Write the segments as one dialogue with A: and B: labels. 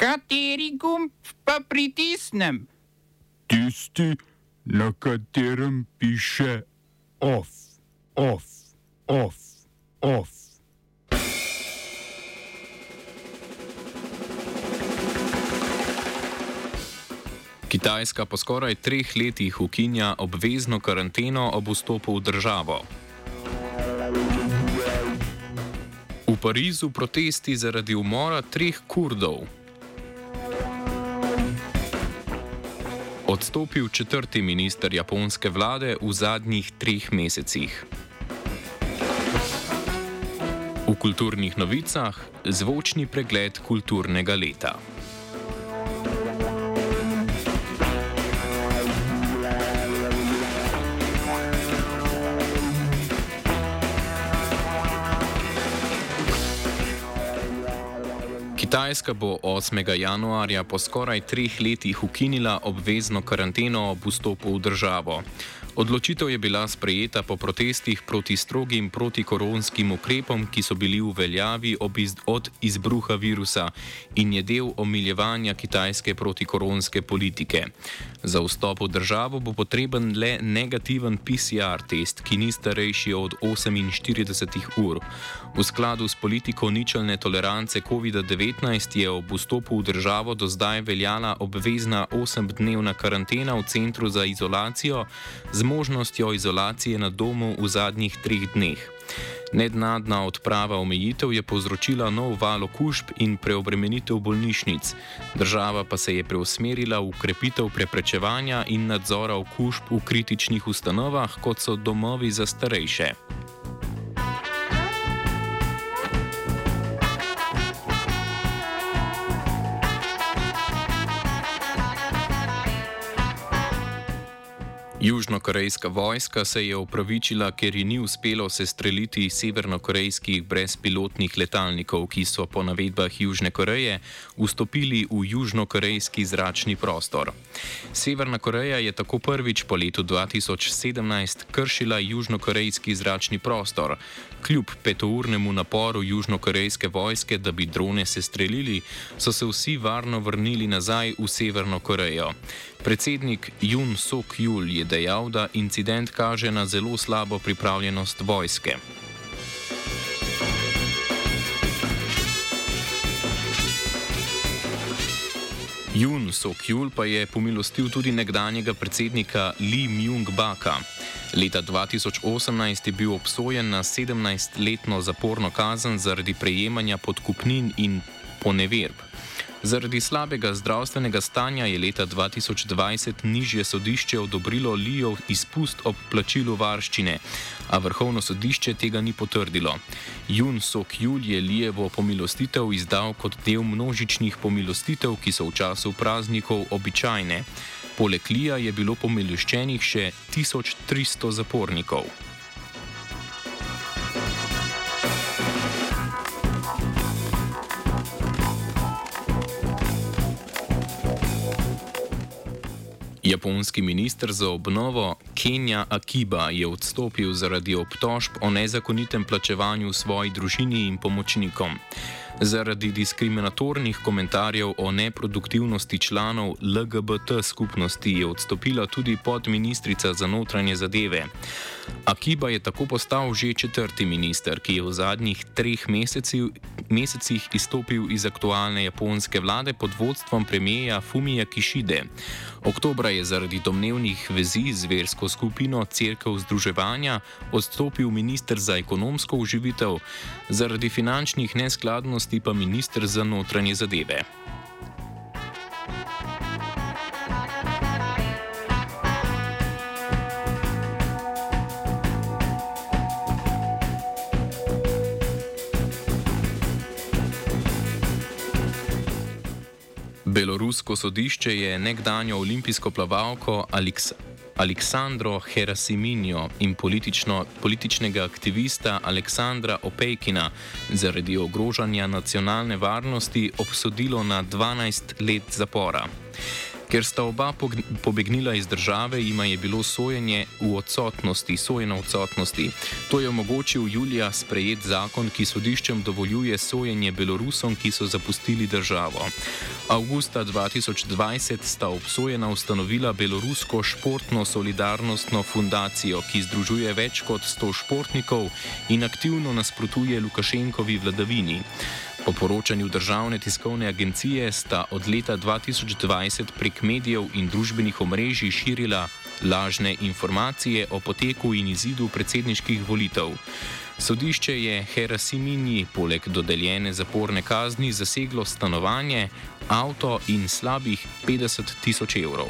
A: Kateri gumb pa pritisnem?
B: Tisti, na katerem piše OF, OF, OF, OF.
C: Kitajska po skoraj treh letih ukinja obvezno karanteno ob vstopu v državo. V Parizu protesti zaradi umora treh kurdov. Odstopil četrti minister japonske vlade v zadnjih treh mesecih. V kulturnih novicah zvočni pregled kulturnega leta. Kitajska bo 8. januarja po skoraj treh letih ukinila obvezno karanteno ob vstopu v državo. Odločitev je bila sprejeta po protestih proti strogim protikoronskim ukrepom, ki so bili v veljavi iz, od izbruha virusa in je del omiljevanja kitajske protikoronske politike. Za vstop v državo bo potreben le negativen PCR test, ki ni starejši od 48 ur. V skladu s politiko ničelne tolerance COVID-19 je ob vstopu v državo do zdaj veljala obvezna 8-dnevna karantena v centru za izolacijo z možnostjo izolacije na domu v zadnjih treh dneh. Nednadna odprava omejitev je povzročila nov val okužb in preobremenitev bolnišnic. Država pa se je preusmerila v ukrepitev preprečevanja in nadzora okužb v kritičnih ustanovah, kot so domovi za starejše. Južnokorejska vojska se je upravičila, ker ji ni uspelo sestreliti severnokorejskih brezpilotnih letalnikov, ki so po navedbah Južne Koreje vstopili v južnokorejski zračni prostor. Severna Koreja je tako prvič po letu 2017 kršila južnokorejski zračni prostor. Kljub petournemu naporu južnokorejske vojske, da bi drone sestrelili, so se vsi varno vrnili nazaj v Severno Korejo. Predsednik Jun Sok Jul je dejal, da incident kaže na zelo slabo pripravljenost vojske. Jun Sok Jul pa je pomilostil tudi nekdanjega predsednika Lee Myung-baka. Leta 2018 je bil obsojen na 17-letno zaporno kazen zaradi prejemanja podkupnin in poneverb. Zaradi slabega zdravstvenega stanja je leta 2020 nižje sodišče odobrilo Lijov izpust ob plačilu varščine, a vrhovno sodišče tega ni potrdilo. Jun Sok Jul je Lijevo pomilostitev izdal kot del množičnih pomilostitev, ki so v času praznikov običajne. Poleg Lija je bilo pomiloščenih še 1300 zapornikov. Japonski minister za obnovo Kenja Akiba je odstopil zaradi obtožb o nezakonitem plačevanju svoji družini in pomočnikom. Zaradi diskriminatornih komentarjev o neproduktivnosti članov LGBT skupnosti je odstopila tudi podministrica za notranje zadeve. Akiba je tako postal že četrti minister, ki je v zadnjih treh mesecih, mesecih izstopil iz aktualne japonske vlade pod vodstvom premijeja Fumija Kishide. Oktobra je zaradi domnevnih vezi z versko skupino Cerkev združevanja odstopil minister za ekonomsko uživitev, zaradi finančnih neskladnosti pa minister za notranje zadeve. Belorusko sodišče je nekdanjo olimpijsko plavalko Aleks Aleksandro Herasiminjo in političnega aktivista Aleksandra Opejkina zaradi ogrožanja nacionalne varnosti obsodilo na 12 let zapora. Ker sta oba pobegnila iz države, ima je bilo sojenje v odsotnosti, sojeno v odsotnosti. To je omogočil Julija sprejet zakon, ki sodiščem dovoljuje sojenje Belorusom, ki so zapustili državo. Augusta 2020 sta obsojena ustanovila Belorusko športno solidarnostno fundacijo, ki združuje več kot 100 športnikov in aktivno nasprotuje Lukašenkovi vladavini. Po poročanju državne tiskovne agencije sta od leta 2020 prek medijev in družbenih omrežij širila lažne informacije o poteku in izidu predsedniških volitev. Sodišče je Herasimini poleg dodeljene zaporne kazni zaseglo stanovanje, avto in slabih 50 tisoč evrov.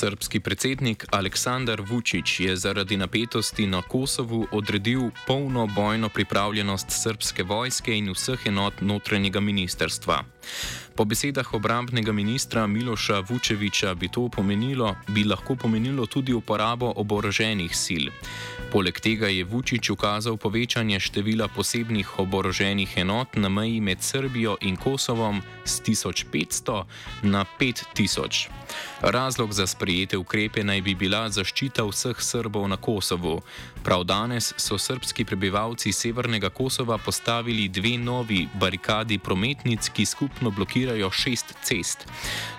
C: Srpski predsednik Aleksandar Vučić je zaradi napetosti na Kosovu odredil polno bojno pripravljenost srpske vojske in vseh enot notranjega ministerstva. Po besedah obrambnega ministra Miloša Vučeviča bi to pomenilo, bi lahko pomenilo tudi uporabo oboroženih sil. Poleg tega je Vučić ukazal povečanje števila posebnih oboroženih enot na meji med Srbijo in Kosovom z 1500 na 5000. Razlog za sprejete ukrepe naj bi bila zaščita vseh Srbov na Kosovu. Prav danes so srpski prebivalci severnega Kosova postavili dve novi barikadi prometnic, ki skupno blokirajo šest cest.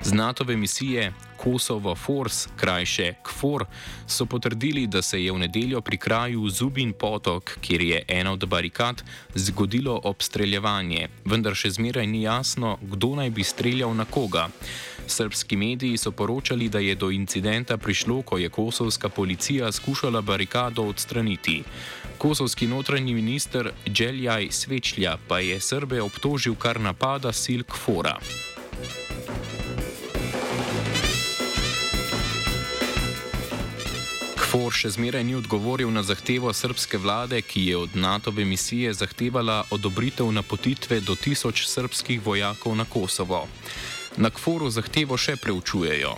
C: Z NATO-ve misije Kosovo Force, krajše KFOR, so potrdili, da se je v nedeljo pri kraju Zubin potok, kjer je ena od barikad, zgodilo obstreljevanje, vendar še zmeraj ni jasno, kdo naj bi streljal na koga. Srpski mediji so poročali, da je do incidenta prišlo, ko je kosovska policija skušala barikado odstraniti. Kosovski notranji minister Dželjaj Svečlja pa je Srbe obtožil kar napada Silk Fora. KFOR še zmeraj ni odgovoril na zahtevo srpske vlade, ki je od NATO-ve misije zahtevala odobritev napotitve do tisoč srpskih vojakov na Kosovo. Na KFOR-u zahtevo še preučujejo.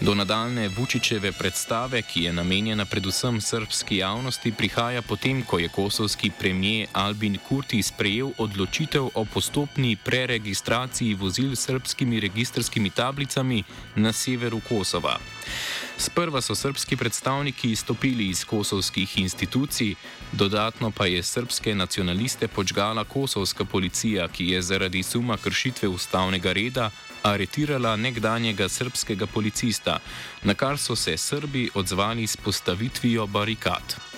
C: Do nadaljne Vučičeve predstave, ki je namenjena predvsem srpski javnosti, prihaja potem, ko je kosovski premijer Albin Kurti sprejel odločitev o postopni preregistraciji vozil s srpskimi registrskimi tablicami na severu Kosova. Sprva so srpski predstavniki izstopili iz kosovskih institucij, dodatno pa je srpske nacionaliste počgala kosovska policija, ki je zaradi suma kršitve ustavnega reda aretirala nekdanjega srpskega policista, na kar so se Srbi odzvali s postavitvijo barikad.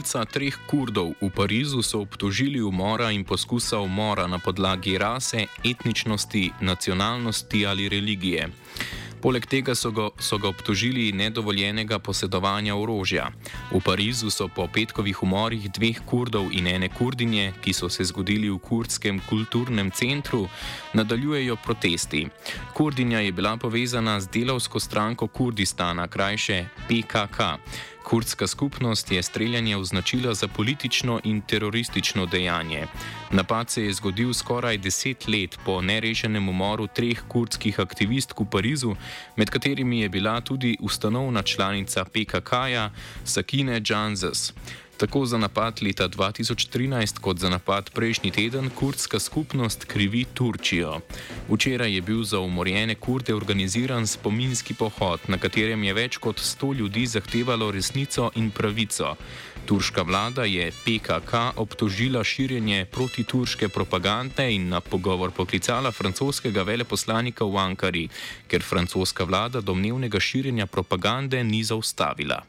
C: Morilca treh kurdov v Parizu so obtožili umora in poskusa umora na podlagi rase, etničnosti, nacionalnosti ali religije. Poleg tega so ga, so ga obtožili nedovoljenega posedovanja orožja. V Parizu so po petkovih umorih dveh kurdov in ene kurdinje, ki so se zgodili v kurdskem kulturnem centru, nadaljujejo protesti. Kurdinja je bila povezana z delovsko stranko Kurdistana, krajše PKK. Kurdska skupnost je streljanje označila za politično in teroristično dejanje. Napad se je zgodil skoraj deset let po nerešenem umoru treh kurdskih aktivistk v Parizu, med katerimi je bila tudi ustanovna članica PKK-ja Sakine Džanzes. Tako za napad leta 2013 kot za napad prejšnji teden kurdska skupnost krivi Turčijo. Včeraj je bil za umorjene kurde organiziran spominski pohod, na katerem je več kot 100 ljudi zahtevalo resnico in pravico. Turška vlada je PKK obtožila širjenje protiturške propagande in na pogovor poklicala francoskega veleposlanika v Ankari, ker francoska vlada domnevnega širjenja propagande ni zaustavila.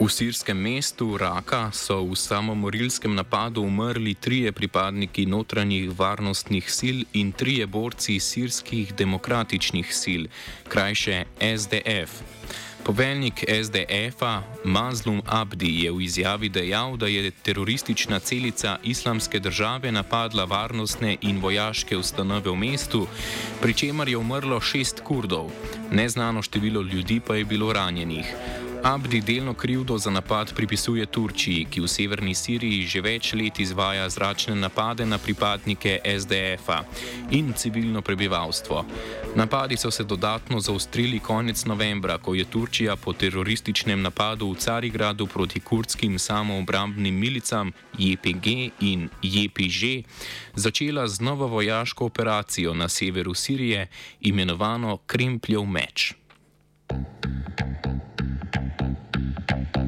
C: V sirskem mestu Raka so v samomorilskem napadu umrli trije pripadniki notranjih varnostnih sil in trije borci sirskih demokratičnih sil, krajše SDF. Poveljnik SDF-a Mazlum Abdi je v izjavi dejal, da je teroristična celica islamske države napadla varnostne in vojaške ustanove v mestu, pri čemer je umrlo šest kurdov, neznano število ljudi pa je bilo ranjenih. Abdi delno krivdo za napad pripisuje Turčiji, ki v severni Siriji že več let izvaja zračne napade na pripadnike SDF-a in civilno prebivalstvo. Napadi so se dodatno zaustrili konec novembra, ko je Turčija po terorističnem napadu v Carigradu proti kurdskim samoobrambnim milicam JPG in JPŽ začela z novo vojaško operacijo na severu Sirije, imenovano Krempljev meč.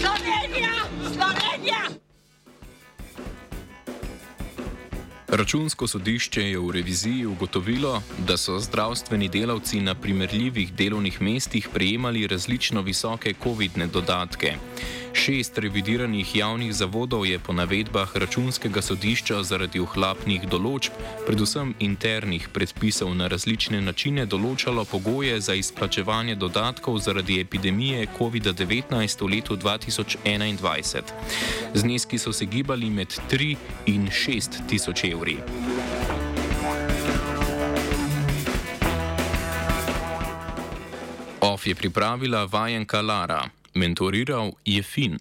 D: Slovenija, Slovenija.
C: Računsko sodišče je v reviziji ugotovilo, da so zdravstveni delavci na primerljivih delovnih mestih prejemali različno visoke COVID-ne dodatke. Šest revidiranih javnih zavodov je po navedbah računskega sodišča zaradi ohlapnih določb, predvsem internih predpisov na različne načine, določalo pogoje za izplačevanje dodatkov zaradi epidemije COVID-19 v letu 2021. Zneski so se gibali med 3 in 6 tisoč evri. OF je pripravila vajenka Lara, mentoriral je Fin.